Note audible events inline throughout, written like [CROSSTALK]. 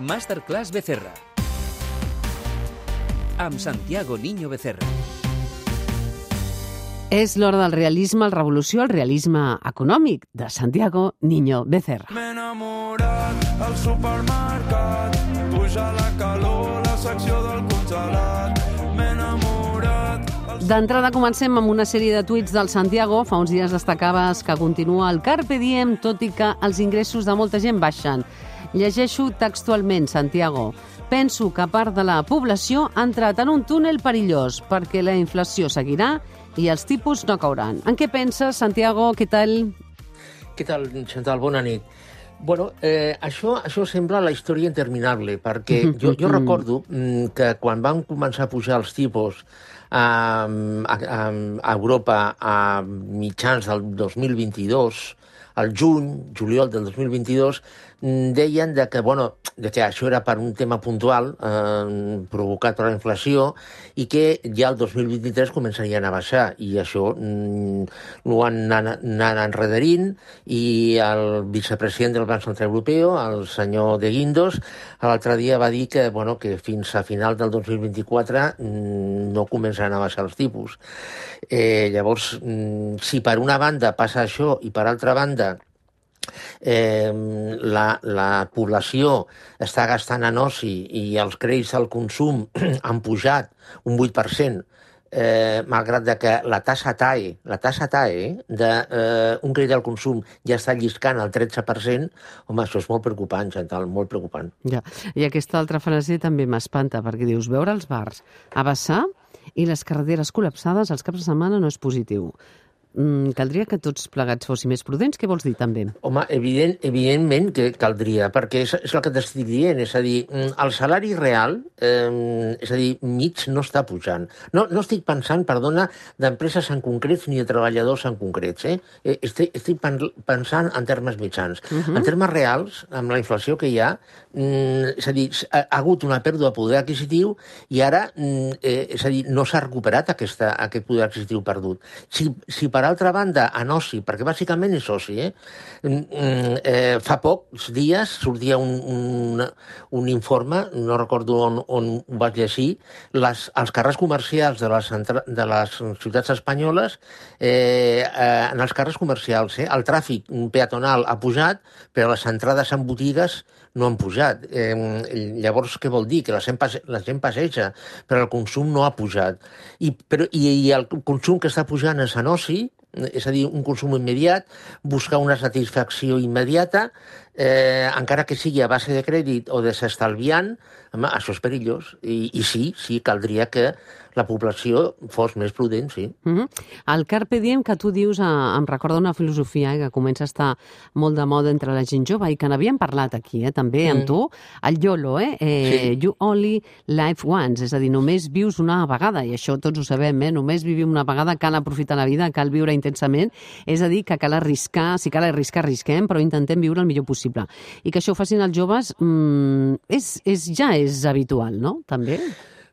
Masterclass Becerra. Amb Santiago Niño Becerra. És l'hora del realisme, el revolució, el realisme econòmic de Santiago Niño Becerra. M'he enamorat al supermercat, puja la calor, la secció del congelat. M'he enamorat... al D'entrada comencem amb una sèrie de tuits del Santiago. Fa uns dies destacaves que continua el Carpe Diem, tot i que els ingressos de molta gent baixen. Llegeixo textualment, Santiago. Penso que part de la població ha entrat en un túnel perillós perquè la inflació seguirà i els tipus no cauran. En què penses, Santiago? Què tal? Què tal, Chantal? Bona nit. Bueno, eh, això, això sembla la història interminable, perquè [LAUGHS] jo, jo recordo mm, que quan van començar a pujar els tipus a, a, a Europa a mitjans del 2022, al juny, juliol del 2022, mm, deien de que, bueno, de que això era per un tema puntual eh, provocat per la inflació i que ja el 2023 començarien a baixar i això mm, ho han anat, enredarint i el vicepresident del Banc Central Europeu, el senyor De Guindos, l'altre dia va dir que, bueno, que fins a final del 2024 mm, no començaran a baixar els tipus. Eh, llavors, mm, si per una banda passa això i per altra banda eh, la, la població està gastant en oci i els crèdits al consum [CLEARS THROAT] han pujat un 8%, eh, malgrat de que la tassa TAE, la tassa TAE d'un eh, un crèdit al consum ja està lliscant al 13%, home, això és molt preocupant, Chantal, molt preocupant. Ja. I aquesta altra frase també m'espanta, perquè dius, veure els bars a vessar i les carreteres col·lapsades els caps de setmana no és positiu. Mm, caldria que tots plegats fóssim més prudents? Què vols dir, també? Home, evident, evidentment que caldria, perquè és, és el que t'estic dient, és a dir, mm, el salari real, eh, és a dir, mig no està pujant. No, no estic pensant, perdona, d'empreses en concrets ni de treballadors en concrets, eh? Eh, Estic, estic pen- pensant en termes mitjans. Uh -huh. En termes reals, amb la inflació que hi ha, mm, és a dir, ha hagut una pèrdua de poder adquisitiu i ara, mm, eh, és a dir, no s'ha recuperat aquesta, aquest poder adquisitiu perdut. Si, si per altra banda, en oci, perquè bàsicament és oci, eh? Mm, mm, eh, fa pocs dies sortia un, un, un informe, no recordo on, on ho vaig llegir, les, els carrers comercials de les, de les ciutats espanyoles, eh, eh, en els carrers comercials, eh, el tràfic peatonal ha pujat, però les entrades en botigues no han pujat. Eh, llavors, què vol dir? Que la gent, passe, la gent passeja, però el consum no ha pujat. I, però, i, I el consum que està pujant és en oci, és a dir, un consum immediat, buscar una satisfacció immediata, eh, encara que sigui a base de crèdit o desestalviant, home, això és perillós. I, I sí, sí, caldria que la població fos més prudent, sí. Mm -hmm. El Carpe Diem que tu dius eh, em recorda una filosofia eh, que comença a estar molt de moda entre la gent jove i que n'havíem parlat aquí, eh, també, amb Mm. tu, el YOLO, eh? eh Sí. You only live once, és a dir, només vius una vegada, i això tots ho sabem, eh? només vivim una vegada, cal aprofitar la vida, cal viure intensament, és a dir, que cal arriscar, si cal arriscar, arrisquem, però intentem viure el millor possible. I que això ho facin els joves mm, és, és, ja és habitual, no?, també?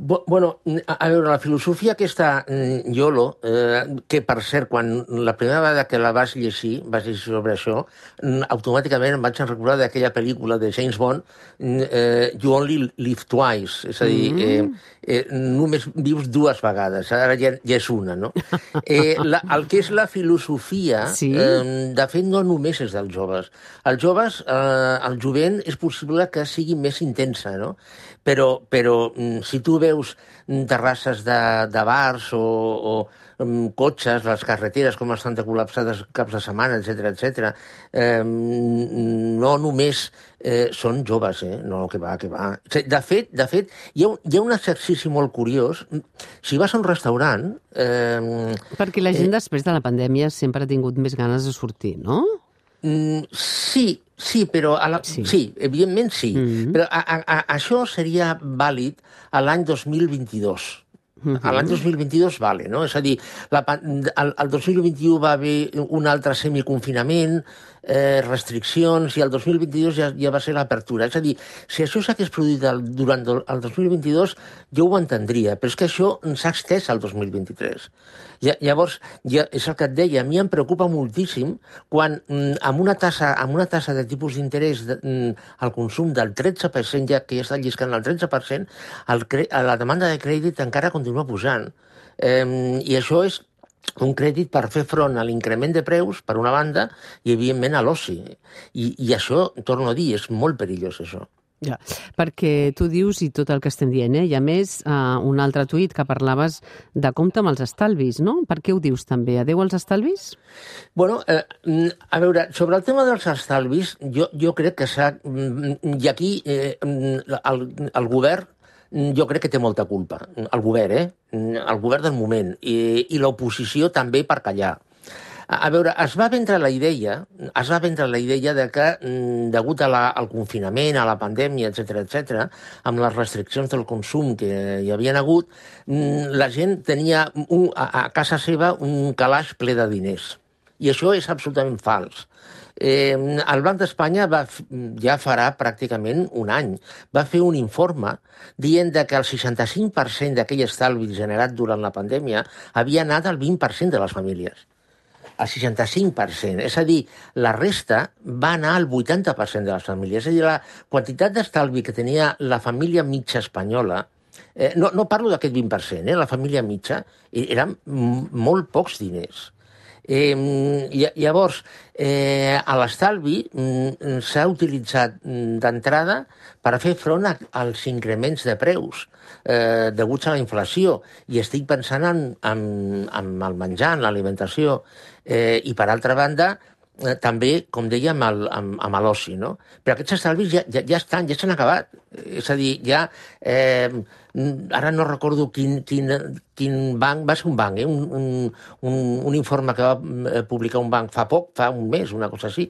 Bu- Bueno, a veure, la filosofia aquesta mm, YOLO, eh, que per cert, quan la primera vegada que la vas llegir, vas llegir sobre això, mm, automàticament em vaig recordar d'aquella pel·lícula de James Bond, mm, eh, You Only Live Twice, és a dir, eh, eh, només vius dues vegades, ara ja, ja és una, no? [LAUGHS] Eh, la, el que és la filosofia, Sí. eh, de fet, no només és dels joves. Els joves, eh, el jovent, és possible que sigui més intensa, no? Però, però mm, si tu veus terrasses de, de bars o, o mm, cotxes, les carreteres com estan de col·lapsades caps de setmana, etc etc. Eh, no només eh, són joves, eh? no, que va, que va. De fet, de fet hi, ha, un- hi ha un exercici molt curiós. Si vas a un restaurant... Eh, Perquè la gent després de la pandèmia sempre ha tingut més ganes de sortir, no? Mm, sí, sí, però... A la, Sí. sí. evidentment sí. Mhm. Però a, a, a, això seria vàlid a l'any 2022. Mhm. A l'any 2022 vale, no? És a dir, la, el, el 2021 va haver un altre semiconfinament, eh, restriccions, i el 2022 ja, ja va ser l'apertura. És a dir, si això s'hagués produït el, durant el 2022, jo ho entendria, però és que això s'ha estès al 2023. Ja, llavors, ja, és el que et deia, a mi em preocupa moltíssim quan mm, amb una tassa, amb una tassa de tipus d'interès mm, al consum del 13%, ja que ja està lliscant el 13%, el, la demanda de crèdit encara continua pujant. Eh, I això és un crèdit per fer front a l'increment de preus, per una banda, i, evidentment, a l'oci. I, I això, torno a dir, és molt perillós, això. Ja, perquè tu dius, i tot el que estem dient, eh? i a més, uh, un altre tuit que parlaves de compte amb els estalvis, no? Per què ho dius també? Adeu als estalvis? Bueno, eh, mm, a veure, sobre el tema dels estalvis, jo, jo crec que s'ha... mm, I aquí eh, mm, el, el govern mm, jo crec que té molta culpa. El govern, eh? Mm, El govern del moment. I, i l'oposició també per callar. A veure, es va vendre la idea, es va vendre la idea de que, mm, degut a la, al confinament, a la pandèmia, etc etc, amb les restriccions del consum que hi havien hagut, mm, la gent tenia un, a, a casa seva un calaix ple de diners. I això és absolutament fals. Eh, el Banc d'Espanya va, ja farà pràcticament un any, va fer un informe dient que el 65% d'aquell estalvi generat durant la pandèmia havia anat al 20% de les famílies al 65%. És a dir, la resta va anar al 80% de les famílies. És a dir, la quantitat d'estalvi que tenia la família mitja espanyola, eh, no, no parlo d'aquest 20%, eh, la família mitja, eh, eren molt pocs diners. Eh, lla- llavors, eh, a l'estalvi mm, s'ha utilitzat mm, d'entrada per fer front als increments de preus eh, deguts a la inflació. I estic pensant en, en, en el menjar, en l'alimentació. Eh, I, per altra banda, eh, també, com amb el- amb, amb l'oci, no? Però aquests estalvis ja, ja, ja estan, ja s'han acabat. És a dir, ja... Eh, ara no recordo quin, quin, quin banc, va ser un banc, eh? un, un, un, un informe que va eh, publicar un banc fa poc, fa un mes, una cosa així,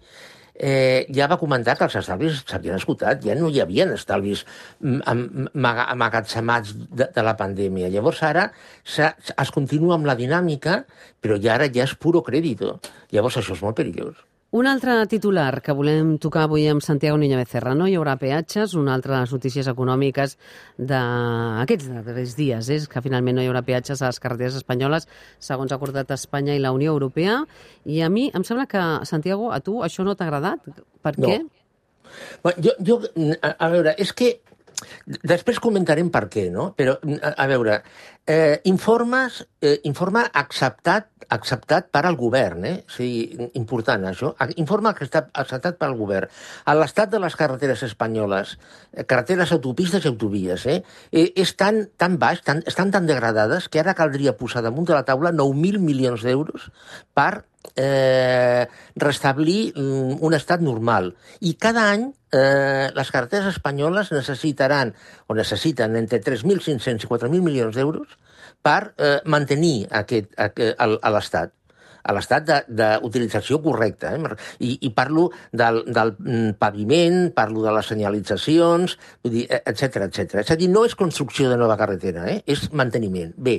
eh, ja va comentar que els estalvis s'havien esgotat, ja no hi havia estalvis mm, am- maga- amagatzemats de, de la pandèmia. Llavors ara es continua amb la dinàmica, però ja ara ja és puro crèdito. Llavors això és molt perillós. Un altre titular que volem tocar avui amb Santiago Niño Becerra. No hi haurà peatges, una altra de les notícies econòmiques d'aquests darrers dies és que finalment no hi haurà peatges a les carreteres espanyoles, segons ha acordat Espanya i la Unió Europea. I a mi em sembla que, Santiago, a tu això no t'ha agradat. Per No. què? Bueno, jo, jo, a, a veure, és que després comentarem per què, no? Però, a, a veure, eh, informes, eh, informe acceptat acceptat per al govern, eh? O sigui, important això. Informe acceptat, acceptat per al govern. A l'estat de les carreteres espanyoles, eh, carreteres, autopistes i autovies, eh? eh és tan, tan baix, tan, estan tan degradades que ara caldria posar damunt de la taula 9.000 milions d'euros per eh, restablir mm, un estat normal. I cada any eh, les carreteres espanyoles necessitaran, o necessiten entre 3.500 i 4.000 milions d'euros per eh, mantenir aquest, aquest, el, a l'estat a l'estat d'utilització correcta. Eh? I, I parlo del, del mm, paviment, parlo de les senyalitzacions, dir, eh, etc etc. És a dir, no és construcció de nova carretera, eh? és manteniment. Bé,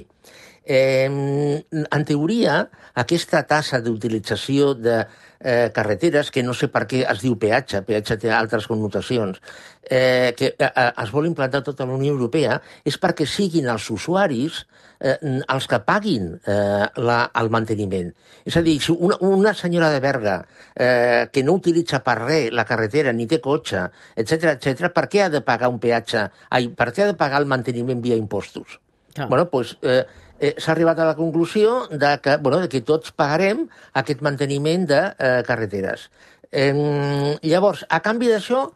eh, en teoria, aquesta tassa d'utilització de eh, carreteres, que no sé per què es diu peatge, peatge té altres connotacions, eh, que eh, eh, es vol implantar tota la Unió Europea, és perquè siguin els usuaris eh, els que paguin eh, la, el manteniment. És a dir, si una, una senyora de Berga eh, que no utilitza per res la carretera, ni té cotxe, etc etc, per què ha de pagar un peatge? Ai, per què ha de pagar el manteniment via impostos? Clar. Bueno, doncs, eh, eh, s'ha arribat a la conclusió de que, bueno, de que tots pagarem aquest manteniment de eh, carreteres. Eh, llavors, a canvi d'això,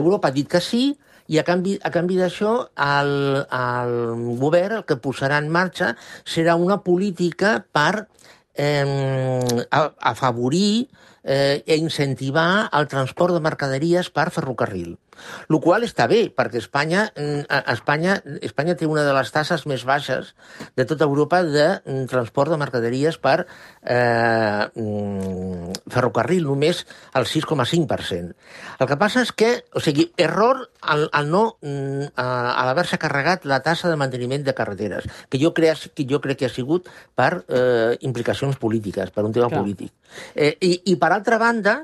Europa ha dit que sí, i a canvi, a canvi d'això el, el govern el que posarà en marxa serà una política per eh, afavorir eh, i incentivar el transport de mercaderies per ferrocarril. El qual està bé, perquè Espanya, mm, Espanya, Espanya té una de les tasses més baixes de tota Europa de mm, transport de mercaderies per eh, mm, ferrocarril, només el 6,5%. El que passa és que, o sigui, error al, al no, a l'haver-se carregat la tassa de manteniment de carreteres, que jo, crec, que jo crec que ha sigut per eh, implicacions polítiques, per un tema Clar. polític. Eh, i, I per altra banda,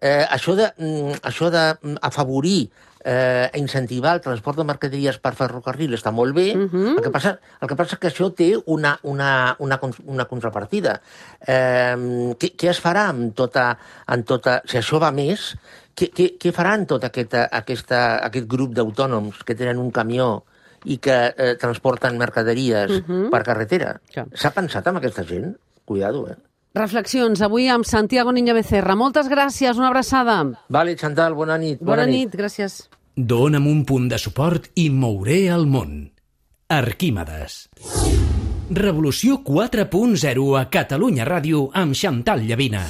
eh, això de, mm, això de mm, afavorir eh, incentivar el transport de mercaderies per ferrocarril està molt bé, uh -huh. el, que passa, el que passa és que això té una, una, una, una contrapartida. Eh, què, què es farà amb tota, amb tota... Si això va més, què, què, què faran tot aquesta, aquesta, aquest grup d'autònoms que tenen un camió i que eh, transporten mercaderies uh -huh. per carretera? Clar. S'ha pensat amb aquesta gent? Cuidado, eh? Reflexions avui amb Santiago Niño Becerra. Moltes gràcies, una abraçada. Vale, Chantal, bona nit. Bona, nit, gràcies. Dóna'm un punt de suport i mouré el món. Arquímedes. Revolució 4.0 a Catalunya Ràdio amb Xantal Llavina.